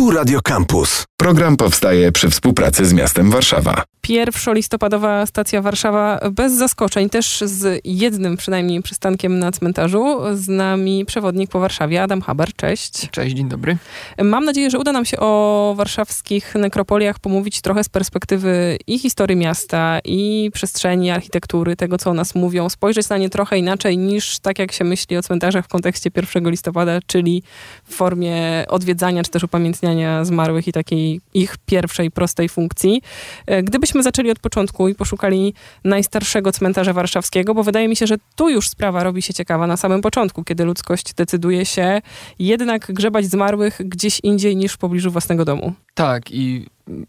Tu Radio Campus. Program powstaje przy współpracy z miastem Warszawa. Pierwszolistopadowa stacja Warszawa bez zaskoczeń, też z jednym przynajmniej przystankiem na cmentarzu. Z nami przewodnik po Warszawie, Adam Haber. Cześć. Cześć, dzień dobry. Mam nadzieję, że uda nam się o warszawskich nekropoliach pomówić trochę z perspektywy i historii miasta, i przestrzeni, architektury, tego co o nas mówią, spojrzeć na nie trochę inaczej niż tak jak się myśli o cmentarzach w kontekście 1 listopada, czyli w formie odwiedzania czy też upamiętniania zmarłych i takiej ich pierwszej, prostej funkcji. E, gdybyśmy zaczęli od początku i poszukali najstarszego cmentarza warszawskiego, bo wydaje mi się, że tu już sprawa robi się ciekawa na samym początku, kiedy ludzkość decyduje się jednak grzebać zmarłych gdzieś indziej niż w pobliżu własnego domu. Tak i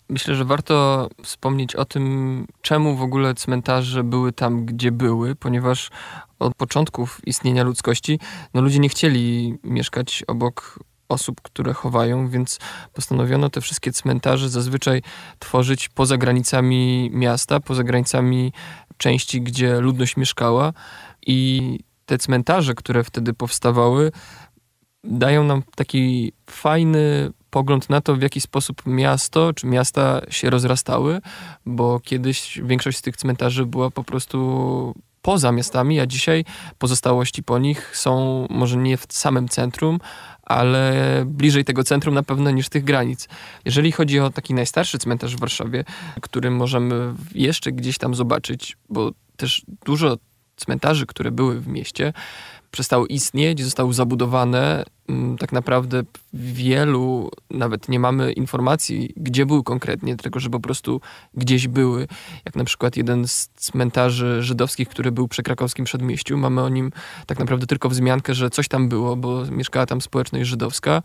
myślę, że warto wspomnieć o tym, czemu w ogóle cmentarze były tam, gdzie były, ponieważ od początków istnienia ludzkości no ludzie nie chcieli mieszkać obok osób, które chowają, więc postanowiono te wszystkie cmentarze zazwyczaj tworzyć poza granicami miasta, poza granicami części, gdzie ludność mieszkała. I te cmentarze, które wtedy powstawały, dają nam taki fajny pogląd na to, w jaki sposób miasto czy miasta się rozrastały, bo kiedyś większość z tych cmentarzy była po prostu poza miastami, a dzisiaj pozostałości po nich są może nie w samym centrum, ale bliżej tego centrum na pewno niż tych granic. Jeżeli chodzi o taki najstarszy cmentarz w Warszawie, który możemy jeszcze gdzieś tam zobaczyć, bo też dużo cmentarzy, które były w mieście, przestały istnieć, zostały zabudowane. Mm, tak naprawdę wielu nawet nie mamy informacji, gdzie były konkretnie, tylko że po prostu gdzieś były. Jak na przykład jeden z cmentarzy żydowskich, który był przy krakowskim przedmieściu. Mamy o nim tak naprawdę tylko wzmiankę, że coś tam było, bo mieszkała tam społeczność żydowska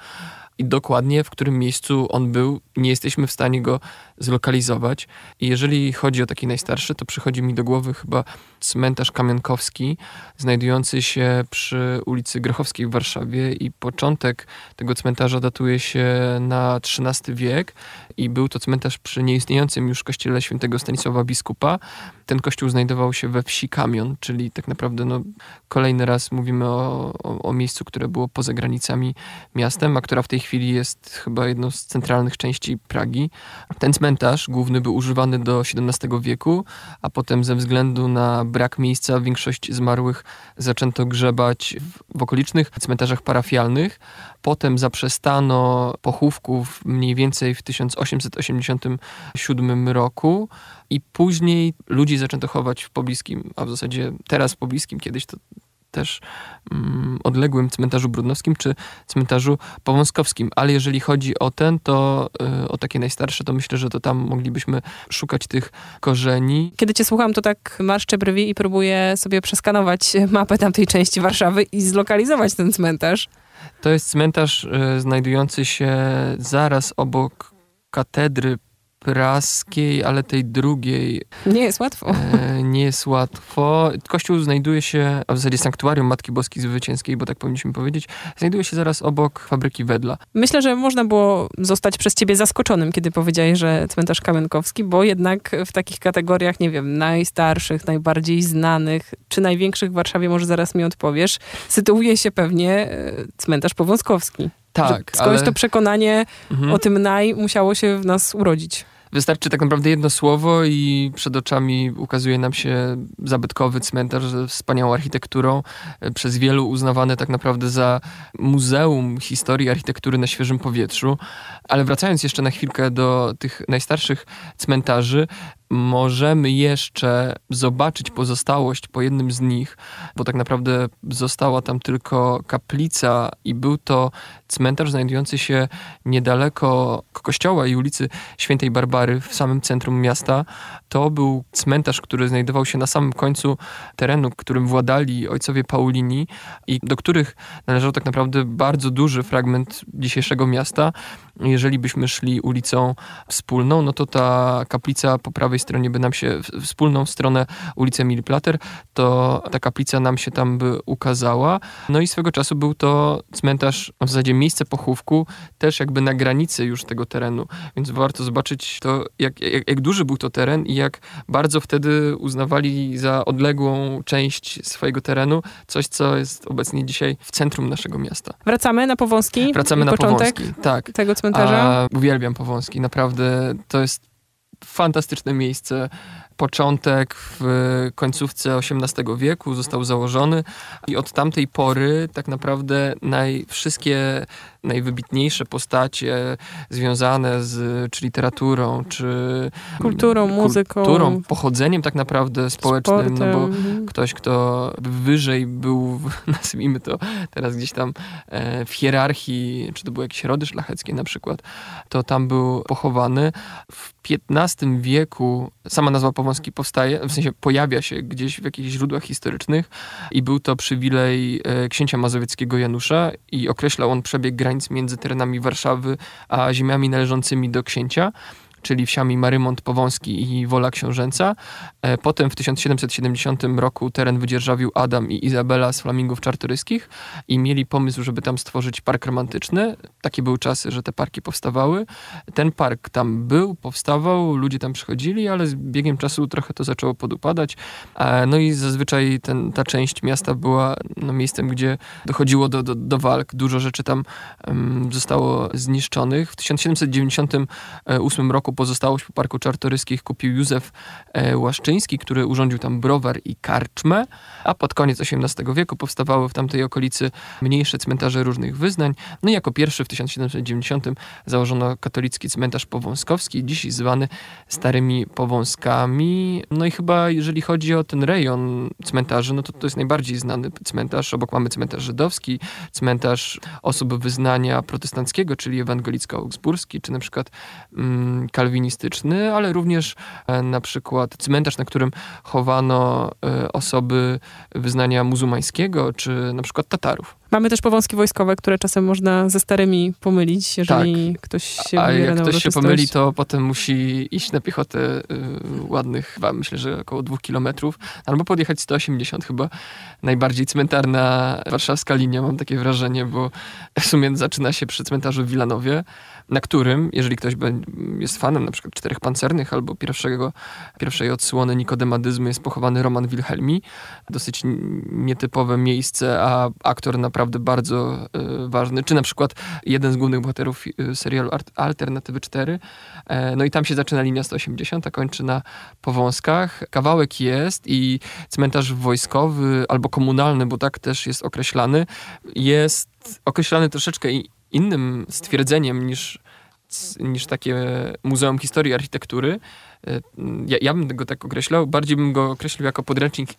i dokładnie w którym miejscu on był, nie jesteśmy w stanie go zlokalizować. I jeżeli chodzi o taki najstarszy, to przychodzi mi do głowy chyba cmentarz Kamienkowski, znajdujący się przy ulicy Grochowskiej w Warszawie i początek tego cmentarza datuje się na XIII wiek i był to cmentarz przy nieistniejącym już kościele świętego Stanisława Biskupa. Ten kościół znajdował się we wsi Kamion, czyli tak naprawdę no, kolejny raz mówimy o, o, o miejscu, które było poza granicami miastem, a która w tej chwili jest chyba jedną z centralnych części Pragi. Ten cmentarz główny był używany do XVII wieku, a potem ze względu na brak miejsca większość zmarłych zaczęto grzebać w, w okolicznych cmentarzach parafialnych. Potem zaprzestano pochówków mniej więcej w 1887 roku i później ludzi zaczęto chować w pobliskim, a w zasadzie teraz w pobliskim, kiedyś to też mm, odległym cmentarzu brudnowskim czy cmentarzu powązkowskim. Ale jeżeli chodzi o ten, to y, o takie najstarsze, to myślę, że to tam moglibyśmy szukać tych korzeni. Kiedy cię słucham, to tak marszczę brwi i próbuję sobie przeskanować mapę tamtej części Warszawy i zlokalizować ten cmentarz. To jest cmentarz y, znajdujący się zaraz obok katedry praskiej, ale tej drugiej. Nie jest łatwo. E, nie jest łatwo. Kościół znajduje się, a w zasadzie sanktuarium Matki Boskiej Zwycięskiej, bo tak powinniśmy powiedzieć, znajduje się zaraz obok fabryki Wedla. Myślę, że można było zostać przez ciebie zaskoczonym, kiedy powiedziałeś, że cmentarz Kamienkowski, bo jednak w takich kategoriach, nie wiem, najstarszych, najbardziej znanych, czy największych w Warszawie, może zaraz mi odpowiesz, sytuuje się pewnie e, cmentarz Powązkowski. Tak, Skądś ale... to przekonanie mhm. o tym naj musiało się w nas urodzić. Wystarczy tak naprawdę jedno słowo i przed oczami ukazuje nam się zabytkowy cmentarz ze wspaniałą architekturą, e, przez wielu uznawany tak naprawdę za muzeum historii architektury na świeżym powietrzu. Ale wracając jeszcze na chwilkę do tych najstarszych cmentarzy, możemy jeszcze zobaczyć pozostałość po jednym z nich, bo tak naprawdę została tam tylko kaplica i był to cmentarz znajdujący się niedaleko kościoła i ulicy Świętej Barbary w samym centrum miasta. To był cmentarz, który znajdował się na samym końcu terenu, którym władali ojcowie Paulini i do których należał tak naprawdę bardzo duży fragment dzisiejszego miasta. Jeżeli byśmy szli ulicą wspólną, no to ta kaplica po prawej stronie by nam się, wspólną stronę ulicy Emily Plater, to ta kaplica nam się tam by ukazała. No i swego czasu był to cmentarz, w zasadzie miejsce pochówku, też jakby na granicy już tego terenu, więc warto zobaczyć to, jak, jak, jak duży był to teren i jak bardzo wtedy uznawali za odległą część swojego terenu coś, co jest obecnie dzisiaj w centrum naszego miasta. Wracamy na Powązki? Wracamy na Początek Powązki, tak. tego cmentarza? A, uwielbiam Powązki, naprawdę to jest fantastyczne miejsce. Początek w końcówce XVIII wieku został założony i od tamtej pory tak naprawdę naj, wszystkie najwybitniejsze postacie związane z czy literaturą, czy kulturą, muzyką, kulturą, pochodzeniem tak naprawdę społecznym, sportem. no bo ktoś, kto wyżej był, nazwijmy to teraz gdzieś tam e, w hierarchii, czy to były jakieś rody szlacheckie na przykład, to tam był pochowany. W XV wieku sama nazwa Powązki powstaje, w sensie pojawia się gdzieś w jakichś źródłach historycznych i był to przywilej e, księcia mazowieckiego Janusza i określał on przebieg granic między terenami Warszawy a ziemiami należącymi do księcia czyli wsiami Marymont Powązki i Wola Książęca. E, Potem w 1770 roku teren wydzierżawił Adam i Izabela z Flamingów Czartoryskich i mieli pomysł, żeby tam stworzyć park romantyczny. Takie były czasy, że te parki powstawały. Ten park tam był, powstawał, ludzie tam przychodzili, ale z biegiem czasu trochę to zaczęło podupadać. E, No i zazwyczaj ten, ta część miasta była no, miejscem, gdzie dochodziło do, do, do walk. Dużo rzeczy tam em, zostało zniszczonych. W 1798 roku pozostałość po Parku Czartoryskich kupił Józef e, Łaszczyński, który urządził tam browar i karczmę, a pod koniec XVIII wieku powstawały w tamtej okolicy mniejsze cmentarze różnych wyznań. No i jako pierwszy w 1790 założono katolicki cmentarz powązkowski, dziś zwany Starymi Powązkami. No i chyba jeżeli chodzi o ten rejon cmentarzy, no to to jest najbardziej znany cmentarz. Obok mamy cmentarz żydowski, cmentarz osób wyznania protestanckiego, czyli ewangelicko-augsburski, czy na przykład mm, kalwinistyczny, ale również e, na przykład cmentarz, na którym chowano e, osoby wyznania muzułmańskiego, czy na przykład Tatarów. Mamy też powązki wojskowe, które czasem można ze starymi pomylić, jeżeli ktoś się A jak ktoś się pomyli, to potem musi iść na piechotę y, ładnych, chyba myślę, że około dwóch kilometrów, albo podjechać 180 chyba. Najbardziej cmentarna warszawska linia, mam takie wrażenie, bo w sumie zaczyna się przy cmentarzu w Wilanowie, na którym, jeżeli ktoś jest fanem na przykład Czterech Pancernych albo pierwszego, pierwszej odsłony Nikodemadyzmu jest pochowany Roman Wilhelmi. Dosyć nietypowe miejsce, a aktor naprawdę bardzo y, ważny. Czy na przykład jeden z głównych bohaterów y, serialu Alternatywy 4. E, no i tam się zaczyna linia 180, a kończy na Powązkach. Kawałek jest i cmentarz wojskowy albo komunalny, bo tak też jest określany, jest określany troszeczkę innym stwierdzeniem niż, niż takie Muzeum Historii Architektury. E, Ja, ja bym go tak określał, bardziej bym go określił jako podręcznik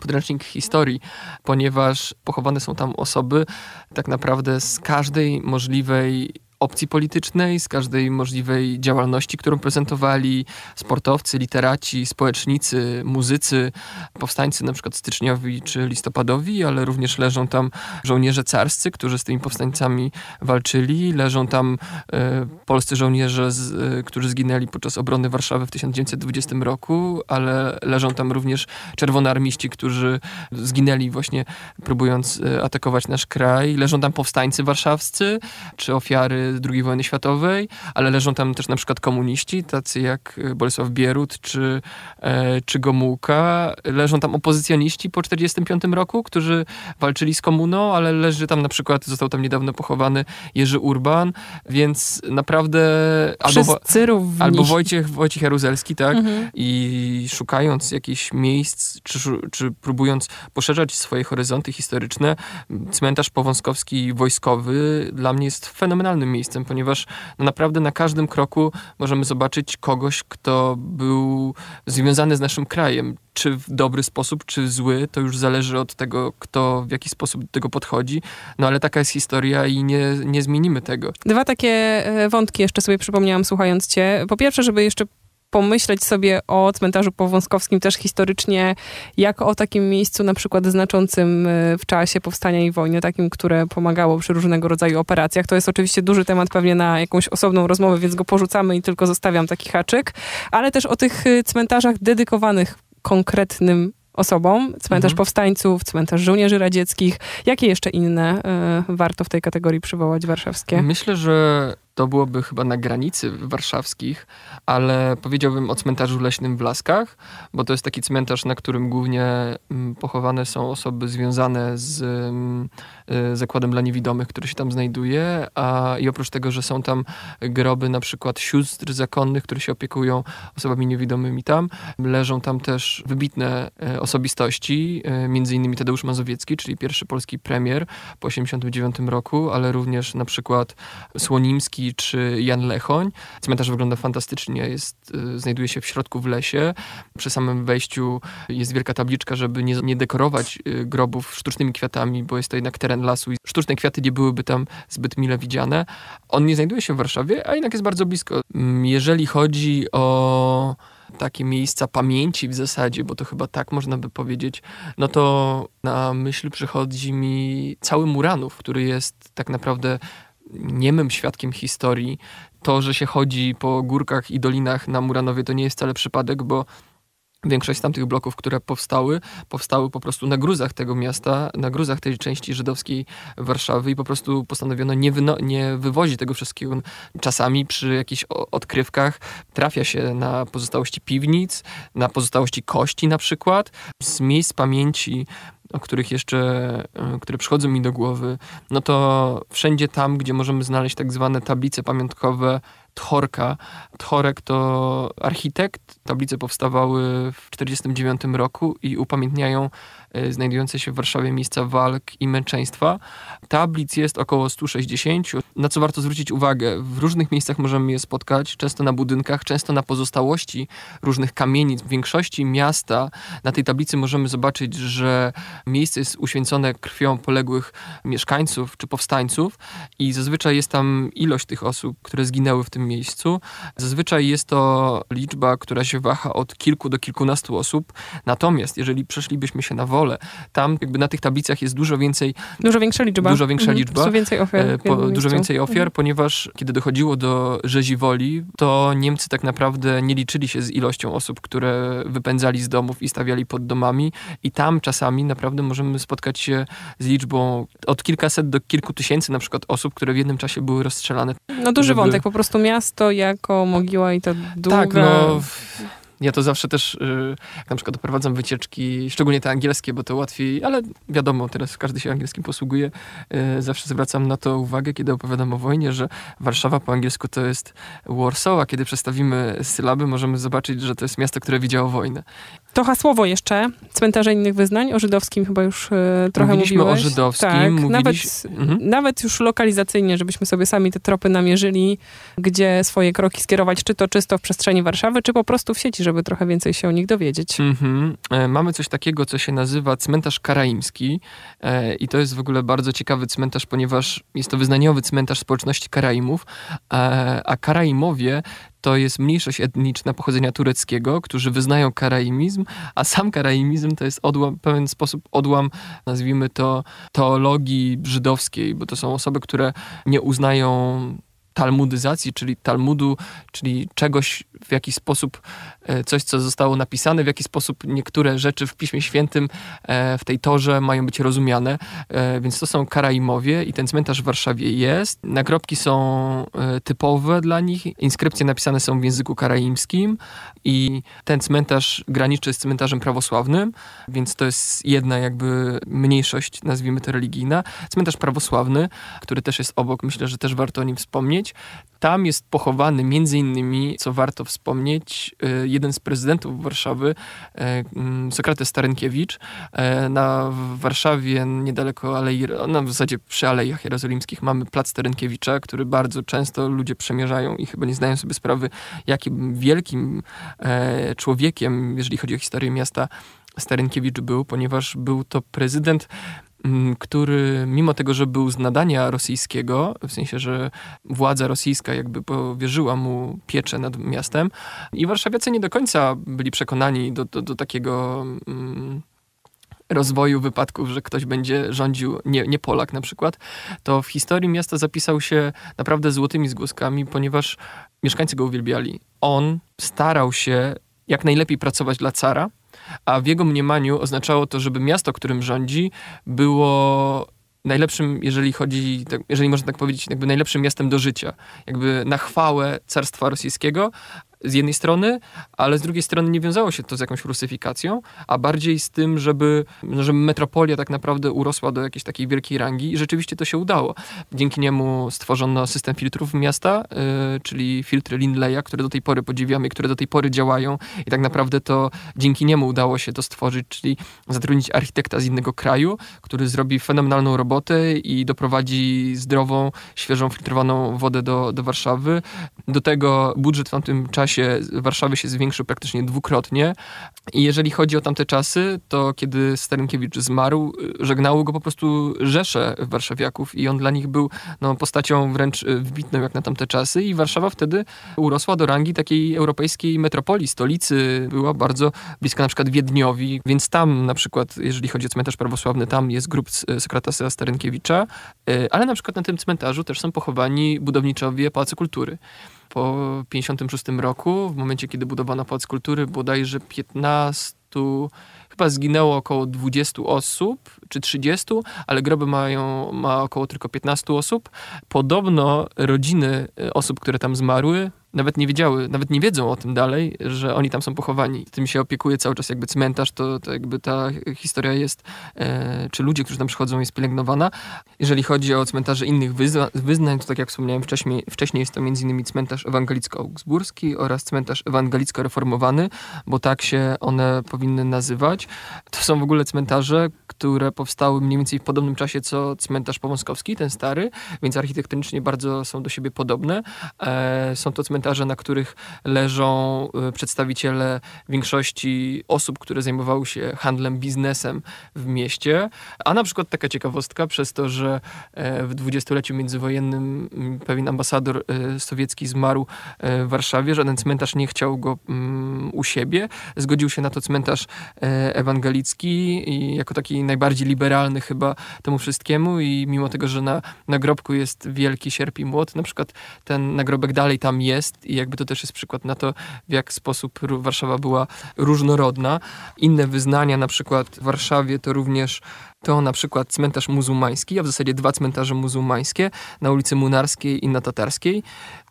podręcznik historii, ponieważ pochowane są tam osoby tak naprawdę z każdej możliwej opcji politycznej, z każdej możliwej działalności, którą prezentowali sportowcy, literaci, społecznicy, muzycy, powstańcy na przykład styczniowi czy listopadowi, ale również leżą tam żołnierze carscy, którzy z tymi powstańcami walczyli, leżą tam e, polscy żołnierze, z, e, którzy zginęli podczas obrony Warszawy w 1920 roku, ale leżą tam również czerwonoarmiści, którzy zginęli właśnie próbując e, atakować nasz kraj. Leżą tam powstańcy warszawscy, czy ofiary II wojny światowej, ale leżą tam też na przykład komuniści, tacy jak e, Bolesław Bierut, czy, e, czy Gomułka. Leżą tam opozycjoniści po 1945 roku, którzy walczyli z komuną, ale leży tam na przykład, został tam niedawno pochowany Jerzy Urban, więc naprawdę... Albo, albo Wojciech, Wojciech Jaruzelski, tak? Mhm. i szukając jakichś miejsc, czy, czy próbując poszerzać swoje horyzonty historyczne, cmentarz powązkowski wojskowy dla mnie jest fenomenalnym miejscem, ponieważ no naprawdę na każdym kroku możemy zobaczyć kogoś, kto był związany z naszym krajem. Czy w dobry sposób, czy zły, to już zależy od tego, kto w jaki sposób do tego podchodzi. No ale taka jest historia i nie, nie zmienimy tego. Dwa takie e, wątki jeszcze sobie przypomniałam słuchając cię. Po pierwsze, żeby jeszcze pomyśleć sobie o cmentarzu powązkowskim też historycznie, jako o takim miejscu na przykład znaczącym e, w czasie powstania i wojny, takim, które pomagało przy różnego rodzaju operacjach. To jest oczywiście duży temat pewnie na jakąś osobną rozmowę, więc go porzucamy i tylko zostawiam taki haczyk, ale też o tych e, cmentarzach dedykowanych konkretnym osobom, cmentarz Mhm. powstańców, cmentarz żołnierzy radzieckich. Jakie jeszcze inne e, warto w tej kategorii przywołać warszawskie? Myślę, że to byłoby chyba na granicy warszawskich, ale powiedziałbym o cmentarzu leśnym w Laskach, bo to jest taki cmentarz, na którym głównie mm, pochowane są osoby związane z mm, y, zakładem dla niewidomych, który się tam znajduje, a i oprócz tego, że są tam groby na przykład sióstr zakonnych, które się opiekują osobami niewidomymi tam, leżą tam też wybitne e, osobistości, e, między innymi Tadeusz Mazowiecki, czyli pierwszy polski premier po 1989 roku, ale również na przykład Słonimski czy Jan Lechoń. Cmentarz wygląda fantastycznie, jest, y, znajduje się w środku w lesie. Przy samym wejściu jest wielka tabliczka, żeby nie, nie dekorować y, grobów sztucznymi kwiatami, bo jest to jednak teren lasu i sztuczne kwiaty nie byłyby tam zbyt mile widziane. On nie znajduje się w Warszawie, a jednak jest bardzo blisko. Mm, jeżeli chodzi o takie miejsca pamięci w zasadzie, bo to chyba tak można by powiedzieć, no to na myśl przychodzi mi cały Muranów, który jest tak naprawdę niemym świadkiem historii. To, że się chodzi po górkach i dolinach na Muranowie, to nie jest wcale przypadek, bo Większość z tamtych bloków, które powstały, powstały po prostu na gruzach tego miasta, na gruzach tej części żydowskiej Warszawy i po prostu postanowiono nie, nie wywozić tego wszystkiego. Czasami przy jakichś odkrywkach trafia się na pozostałości piwnic, na pozostałości kości na przykład, z miejsc pamięci o których jeszcze, e, które przychodzą mi do głowy, no to wszędzie tam, gdzie możemy znaleźć tak zwane tablice pamiątkowe Tchorka. Tchorek to architekt. Tablice powstawały w 1949 roku i upamiętniają znajdujące się w Warszawie miejsca walk i męczeństwa. Tablic jest około 160, na co warto zwrócić uwagę. W różnych miejscach możemy je spotkać, często na budynkach, często na pozostałości różnych kamienic. W większości miasta na tej tablicy możemy zobaczyć, że miejsce jest uświęcone krwią poległych mieszkańców czy powstańców i zazwyczaj jest tam ilość tych osób, które zginęły w tym miejscu. Zazwyczaj jest to liczba, która się waha od kilku do kilkunastu osób. Natomiast jeżeli przeszlibyśmy się na wolę, wolę. Tam jakby na tych tablicach jest dużo więcej... Dużo większa liczba. Dużo większa mhm. liczba. Dużo więcej ofiar. E, po, dużo więcej ofiar, mhm. ponieważ kiedy dochodziło do rzezi woli, to Niemcy tak naprawdę nie liczyli się z ilością osób, które wypędzali z domów i stawiali pod domami i tam czasami naprawdę możemy spotkać się z liczbą od kilkaset do kilku tysięcy na przykład osób, które w jednym czasie były rozstrzelane. No duży żeby... wątek, po prostu miasto jako mogiła i to długa... Tak, no ja to zawsze też, y, jak na przykład doprowadzam wycieczki, szczególnie te angielskie, bo to łatwiej, ale wiadomo, teraz każdy się angielskim posługuje. Y, zawsze zwracam na to uwagę, kiedy opowiadam o wojnie, że Warszawa po angielsku to jest Warsaw, a kiedy przestawimy sylaby, możemy zobaczyć, że to jest miasto, które widziało wojnę. To hasłowo jeszcze, cmentarze innych wyznań, o żydowskim chyba już e, trochę Mówiliśmy mówiłeś. o żydowskim. Tak, mówiliś... nawet, mhm. nawet już lokalizacyjnie, żebyśmy sobie sami te tropy namierzyli, gdzie swoje kroki skierować, czy to czysto w przestrzeni Warszawy, czy po prostu w sieci, żeby trochę więcej się o nich dowiedzieć. Mhm. E, mamy coś takiego, co się nazywa cmentarz karaimski e, i to jest w ogóle bardzo ciekawy cmentarz, ponieważ jest to wyznaniowy cmentarz społeczności Karaimów, e, a Karaimowie to jest mniejszość etniczna pochodzenia tureckiego, którzy wyznają karaimizm, a sam karaimizm to jest odłam, pewien sposób odłam, nazwijmy to, teologii żydowskiej, bo to są osoby, które nie uznają talmudyzacji, czyli Talmudu, czyli czegoś w jakiś sposób, e, coś co zostało napisane, w jaki sposób niektóre rzeczy w Piśmie Świętym e, w tej torze mają być rozumiane. E, więc to są Karaimowie i ten cmentarz w Warszawie jest. Nagrobki są typowe dla nich, inskrypcje napisane są w języku karaimskim i ten cmentarz graniczy z cmentarzem prawosławnym, więc to jest jedna jakby mniejszość, nazwijmy to religijna. Cmentarz prawosławny, który też jest obok, myślę, że też warto o nim wspomnieć. Tam jest pochowany między innymi, co warto wspomnieć, y, jeden z prezydentów Warszawy, y, mm, Sokrates Starynkiewicz. Y, na Warszawie, niedaleko Alei, no w zasadzie przy Alejach Jerozolimskich mamy plac Starynkiewicza, który bardzo często ludzie przemierzają i chyba nie zdają sobie sprawy, jakim wielkim człowiekiem, jeżeli chodzi o historię miasta, Starynkiewicz był, ponieważ był to prezydent Mm, który mimo tego, że był z nadania rosyjskiego, w sensie, że władza rosyjska jakby powierzyła mu pieczę nad miastem i warszawiacy nie do końca byli przekonani do, do, do takiego mm, rozwoju wypadków, że ktoś będzie rządził, nie, nie Polak na przykład, to w historii miasta zapisał się naprawdę złotymi zgłoskami, ponieważ mieszkańcy go uwielbiali. On starał się jak najlepiej pracować dla cara, a w jego mniemaniu oznaczało to, żeby miasto, którym rządzi, było najlepszym, jeżeli chodzi, tak, jeżeli można tak powiedzieć, jakby najlepszym miastem do życia. Jakby na chwałę carstwa rosyjskiego, z jednej strony, ale z drugiej strony nie wiązało się to z jakąś rusyfikacją, a bardziej z tym, żeby, żeby metropolia tak naprawdę urosła do jakiejś takiej wielkiej rangi i rzeczywiście to się udało. Dzięki niemu stworzono system filtrów miasta, yy, czyli filtry Lindleya, które do tej pory podziwiamy, które do tej pory działają i tak naprawdę to dzięki niemu udało się to stworzyć, czyli zatrudnić architekta z innego kraju, który zrobi fenomenalną robotę i doprowadzi zdrową, świeżą, filtrowaną wodę do, do Warszawy. Do tego budżet w tamtym czasie czasie Warszawy się zwiększył praktycznie dwukrotnie. I jeżeli chodzi o tamte czasy, to kiedy Starynkiewicz zmarł, żegnało go po prostu rzesze warszawiaków i on dla nich był no, postacią wręcz wybitną jak na tamte czasy i Warszawa wtedy urosła do rangi takiej europejskiej metropolii, stolicy. Była bardzo bliska na przykład Wiedniowi, więc tam na przykład, jeżeli chodzi o cmentarz prawosławny, tam jest grób Sokratesa Starynkiewicza, e, ale na przykład na tym cmentarzu też są pochowani budowniczowie Pałacu Kultury po 56 roku, w momencie kiedy budowano Pałac Kultury, bodajże 15 chyba zginęło około 20 osób, czy 30, ale groby mają, ma około tylko 15 osób. Podobno rodziny osób, które tam zmarły, nawet nie wiedziały, nawet nie wiedzą o tym dalej, że oni tam są pochowani. Tym się opiekuje cały czas jakby cmentarz, to, to jakby ta historia jest, e, czy ludzie, którzy tam przychodzą, jest pielęgnowana. Jeżeli chodzi o cmentarze innych wyzna wyznań, to tak jak wspomniałem wcześniej, wcześniej jest to m.in. cmentarz ewangelicko-augsburski oraz cmentarz ewangelicko-reformowany, bo tak się one powinny nazywać. To są w ogóle cmentarze, które powstały mniej więcej w podobnym czasie co cmentarz pomoskowski, ten stary, więc architektonicznie bardzo są do siebie podobne. E, są to cmentarze komentarze, na których leżą y, przedstawiciele większości osób, które zajmowały się handlem, biznesem w mieście. A na przykład taka ciekawostka, przez to, że e, w dwudziestoleciu międzywojennym mm, pewien ambasador e, sowiecki zmarł e, w Warszawie, żaden cmentarz nie chciał go mm, u siebie. Zgodził się na to cmentarz ewangelicki i jako taki najbardziej liberalny chyba temu wszystkiemu i mimo tego, że na nagrobku jest wielki sierp i młot, na przykład ten nagrobek dalej tam jest, jest i jakby to też jest przykład na to, w jak sposób Warszawa była różnorodna. Inne wyznania, na przykład w Warszawie to również to na przykład cmentarz muzułmański, a w zasadzie dwa cmentarze muzułmańskie na ulicy Munarskiej i na Tatarskiej.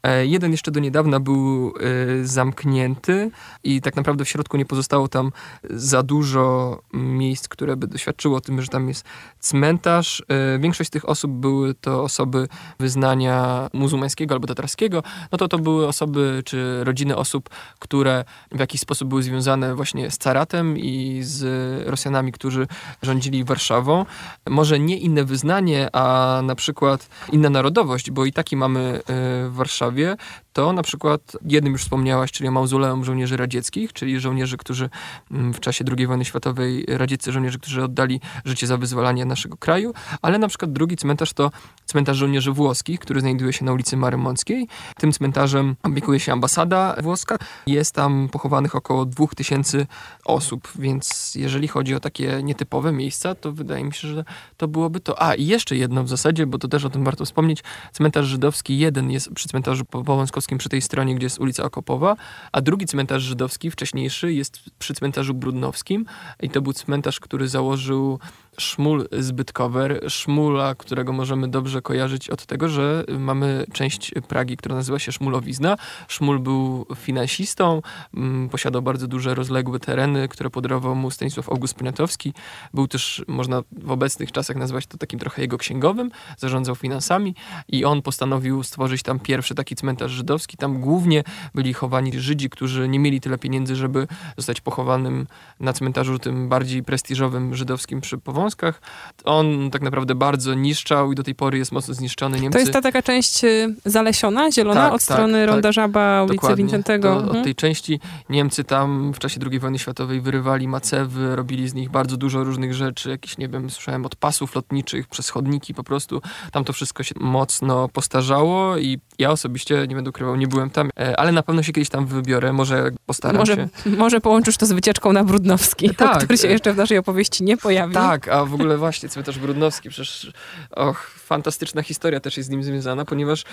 E, jeden jeszcze do niedawna był e, zamknięty i tak naprawdę w środku nie pozostało tam za dużo miejsc, które by doświadczyło o tym, że tam jest cmentarz. E, większość tych osób były to osoby wyznania muzułmańskiego albo tatarskiego. No to to były osoby czy rodziny osób, które w jakiś sposób były związane właśnie z caratem i z Rosjanami, którzy rządzili Warszawą. Może nie inne wyznanie, a na przykład inna narodowość, bo i taki mamy w Warszawie to na przykład jednym już wspomniałaś, czyli mauzoleum żołnierzy radzieckich, czyli żołnierzy, którzy mm, w czasie II wojny światowej, radzieccy żołnierze, którzy oddali życie za wyzwalanie naszego kraju, ale na przykład drugi cmentarz to cmentarz żołnierzy włoskich, który znajduje się na ulicy Marymąckiej. Tym cmentarzem opiekuje się ambasada włoska. Jest tam pochowanych około 2000 osób, więc jeżeli chodzi o takie nietypowe miejsca, to wydaje mi się, że to byłoby to. A, i jeszcze jedno w zasadzie, bo to też o tym warto wspomnieć. Cmentarz żydowski jeden jest przy cmentarzu Połąskowskim przy tej stronie, gdzie jest ulica Okopowa, a drugi cmentarz żydowski, wcześniejszy, jest przy cmentarzu Brudnowskim. I to był cmentarz, który założył Szmul Zbytkower, Szmula, którego możemy dobrze kojarzyć od tego, że mamy część Pragi, która nazywa się Szmulowizna. Szmul był finansistą, mm, posiadał bardzo duże, rozległe tereny, które podarował mu Stanisław August Poniatowski. Był też, można w obecnych czasach nazwać to takim trochę jego księgowym, zarządzał finansami i on postanowił stworzyć tam pierwszy taki cmentarz żydowski. Tam głównie byli chowani Żydzi, którzy nie mieli tyle pieniędzy, żeby zostać pochowanym na cmentarzu tym bardziej prestiżowym żydowskim przy Powązku Śląskach. On tak naprawdę bardzo niszczał i do tej pory jest mocno zniszczony. Niemcy... To jest ta taka część y, zalesiona, zielona, tak, od tak, strony tak, Ronda Żaba, ulicy. Wincentego. To, mhm. Od tej części Niemcy tam w czasie II wojny światowej wyrywali macewy, robili z nich bardzo dużo różnych rzeczy, jakieś, nie wiem, słyszałem od pasów lotniczych przez chodniki po prostu. Tam to wszystko się mocno postarzało i ja osobiście, nie będę ukrywał, nie byłem tam, e, ale na pewno się kiedyś tam wybiorę, może postaram może, się. Może połączysz to z wycieczką na Brudnowski, tak, który się jeszcze w naszej opowieści nie pojawił. Tak, a w ogóle właśnie cmentarz Brudnowski, przecież och, fantastyczna historia też jest z nim związana, ponieważ y,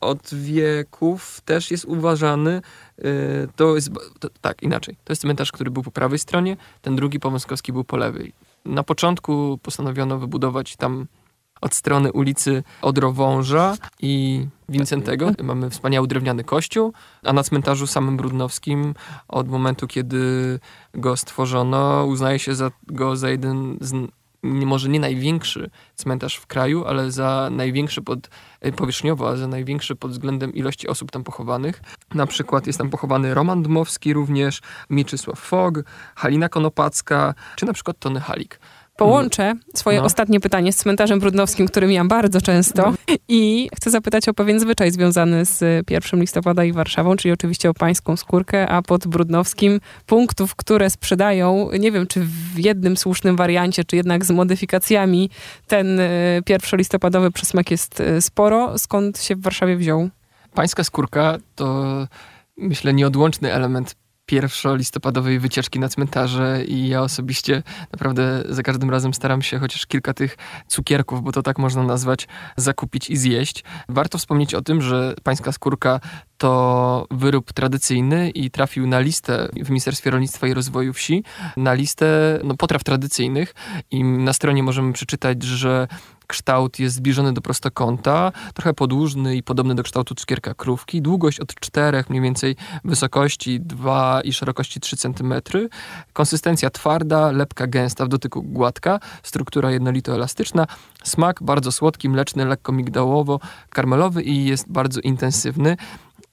od wieków też jest uważany y, to jest, to, tak, inaczej. To jest cmentarz, który był po prawej stronie, ten drugi Powązkowski był po lewej. Na początku postanowiono wybudować tam od strony ulicy Odrowąża i Wincentego. Mamy wspaniały drewniany kościół, a na cmentarzu samym Brudnowskim od momentu, kiedy go stworzono, uznaje się za, go za jeden z może nie największy cmentarz w kraju, ale za największy pod, e, powierzchniowo, a za największy pod względem ilości osób tam pochowanych. Na przykład jest tam pochowany Roman Dmowski również, Mieczysław Fog, Halina Konopacka, czy na przykład Tony Halik. Połączę swoje no. ostatnie pytanie z cmentarzem brudnowskim, który miałam bardzo często no. i chcę zapytać o pewien zwyczaj związany z 1 listopada i Warszawą, czyli oczywiście o pańską skórkę, a pod brudnowskim punktów, które sprzedają, nie wiem czy w jednym słusznym wariancie, czy jednak z modyfikacjami, ten 1 e, listopadowy przysmak jest e, sporo. Skąd się w Warszawie wziął? Pańska skórka to myślę nieodłączny element pierwszolistopadowej wycieczki na cmentarze i ja osobiście naprawdę za każdym razem staram się chociaż kilka tych cukierków, bo to tak można nazwać, zakupić i zjeść. Warto wspomnieć o tym, że pańska skórka to wyrób tradycyjny i trafił na listę w Ministerstwie Rolnictwa i Rozwoju Wsi, na listę no, potraw tradycyjnych i na stronie możemy przeczytać, że kształt jest zbliżony do prostokąta, trochę podłużny i podobny do kształtu cukierka krówki, długość od 4 mniej więcej wysokości 2 i szerokości 3 cm, konsystencja twarda, lepka gęsta, w dotyku gładka, struktura jednolito elastyczna, smak bardzo słodki, mleczny, lekko migdałowo-karmelowy i jest bardzo intensywny.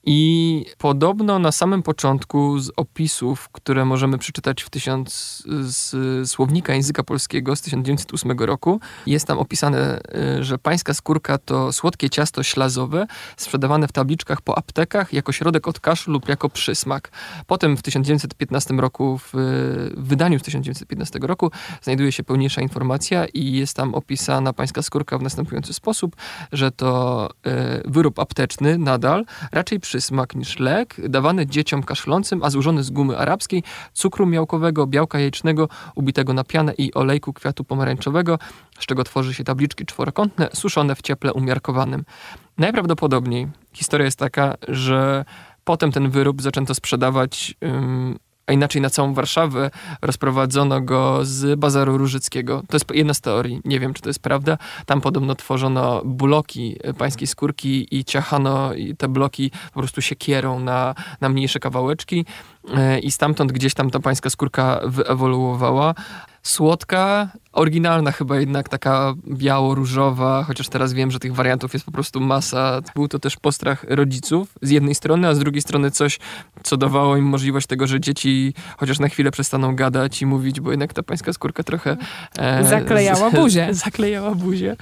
I podobno na samym początku z opisów, które możemy przeczytać w tysiąc, z słownika języka polskiego z 1908 roku, jest tam opisane, y, że pańska skórka to słodkie ciasto ślazowe sprzedawane w tabliczkach po aptekach jako środek od kaszlu lub jako przysmak. Potem w 1915 roku, w wydaniu z 1915 roku znajduje się pełniejsza informacja i jest tam opisana pańska skórka w następujący sposób, że to y, wyrób apteczny nadal, raczej przy przysmak niż lek, dawany dzieciom kaszlącym, a złożony z gumy arabskiej, cukru miałkowego, białka jajecznego, ubitego na pianę i olejku kwiatu pomarańczowego, z czego tworzy się tabliczki czworokątne, suszone w cieple umiarkowanym. Najprawdopodobniej historia jest taka, że potem ten wyrób zaczęto sprzedawać a inaczej na całą Warszawę, rozprowadzono go z Bazaru Różyckiego. To jest jedna z teorii, nie wiem, czy to jest prawda. Tam podobno tworzono bloki pańskiej skórki i ciachano te bloki po prostu siekierą na, na mniejsze kawałeczki e, i stamtąd gdzieś tam ta pańska skórka wyewoluowała słodka, oryginalna chyba jednak, taka biało-różowa, chociaż teraz wiem, że tych wariantów jest po prostu masa. Był to też postrach rodziców z jednej strony, a z drugiej strony coś, co dawało im możliwość tego, że dzieci chociaż na chwilę przestaną gadać i mówić, bo jednak ta pańska skórka trochę... E, zaklejała buzię. zaklejała buzię.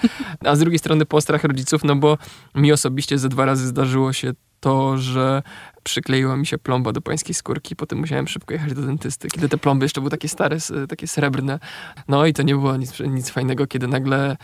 A z drugiej strony postrach rodziców, no bo mi osobiście ze dwa razy zdarzyło się to, że przykleiła mi się plomba do pańskiej skórki, potem musiałem szybko jechać do dentysty, kiedy te plomby jeszcze były takie stare, takie srebrne. No i to nie było nic, nic fajnego, kiedy nagle,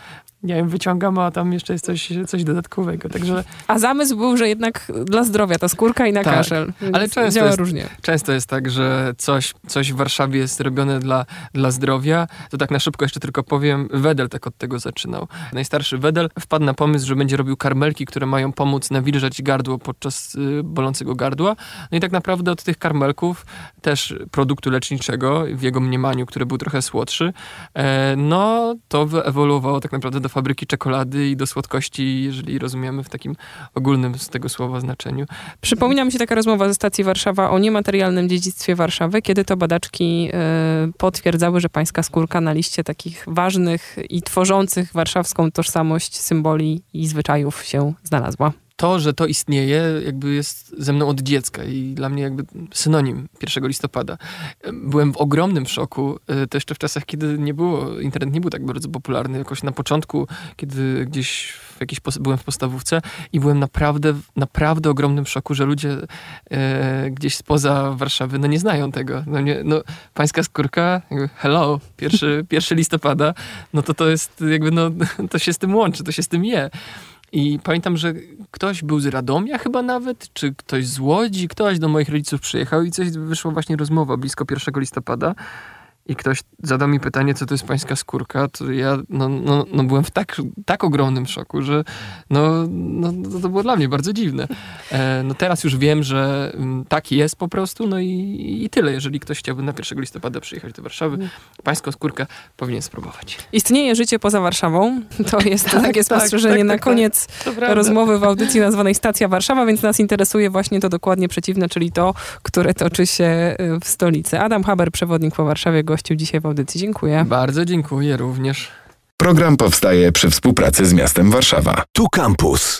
nie wiem, wyciągam, a tam jeszcze jest coś, coś dodatkowego, także... A zamysł był, że jednak dla zdrowia ta skórka i na tak, kaszel. Ale często działa jest, różnie. Często jest tak, że coś, coś w Warszawie jest robione dla, dla zdrowia. To tak na szybko jeszcze tylko powiem, Wedel tak od tego zaczynał. Najstarszy Wedel wpadł na pomysł, że będzie robił karmelki, które mają pomóc nawilżać gardło podczas y, bolącego gardła gardła. No i tak naprawdę od tych karmelków, też produktu leczniczego w jego mniemaniu, który był trochę słodszy, e, no to wyewoluowało tak naprawdę do fabryki czekolady i do słodkości, jeżeli rozumiemy w takim ogólnym z tego słowa znaczeniu. Przypomina mi się taka rozmowa ze stacji Warszawa o niematerialnym dziedzictwie Warszawy, kiedy to badaczki e, potwierdzały, że pańska skórka na liście takich ważnych i tworzących warszawską tożsamość symboli i zwyczajów się znalazła to, że to istnieje, jakby jest ze mną od dziecka i dla mnie jakby synonim 1 listopada. Byłem w ogromnym szoku, e, to jeszcze w czasach, kiedy nie było, internet nie był tak bardzo popularny, jakoś na początku, kiedy gdzieś w jakiejś, byłem w podstawówce i byłem naprawdę, naprawdę ogromnym szoku, że ludzie e, gdzieś spoza Warszawy, no nie znają tego. No, nie, no pańska skórka, hello, 1, 1 listopada, no to to jest jakby, no to się z tym łączy, to się z tym je. I pamiętam, że ktoś był z Radomia chyba nawet, czy ktoś z Łodzi, ktoś do moich rodziców przyjechał i coś wyszła właśnie rozmowa blisko 1 listopada. I ktoś zadał mi pytanie, co to jest pańska skórka, to ja no, no, no byłem w tak, tak ogromnym szoku, że no, no, no to było dla mnie bardzo dziwne. E, no teraz już wiem, że mm, tak jest po prostu, no i, i tyle. Jeżeli ktoś chciałby na 1 listopada przyjechać do Warszawy, pańską skórkę powinien spróbować. Istnieje życie poza Warszawą. To jest Tak, takie tak, spostrzeżenie tak, na tak, koniec rozmowy w audycji nazwanej Stacja Warszawa, więc nas interesuje właśnie to dokładnie przeciwne, czyli to, które toczy się y, w stolicy. Adam Haber, przewodnik po Warszawie, gościł dzisiaj w audycji. Dziękuję. Bardzo dziękuję również. Program powstaje przy współpracy z miastem Warszawa. Tu Campus.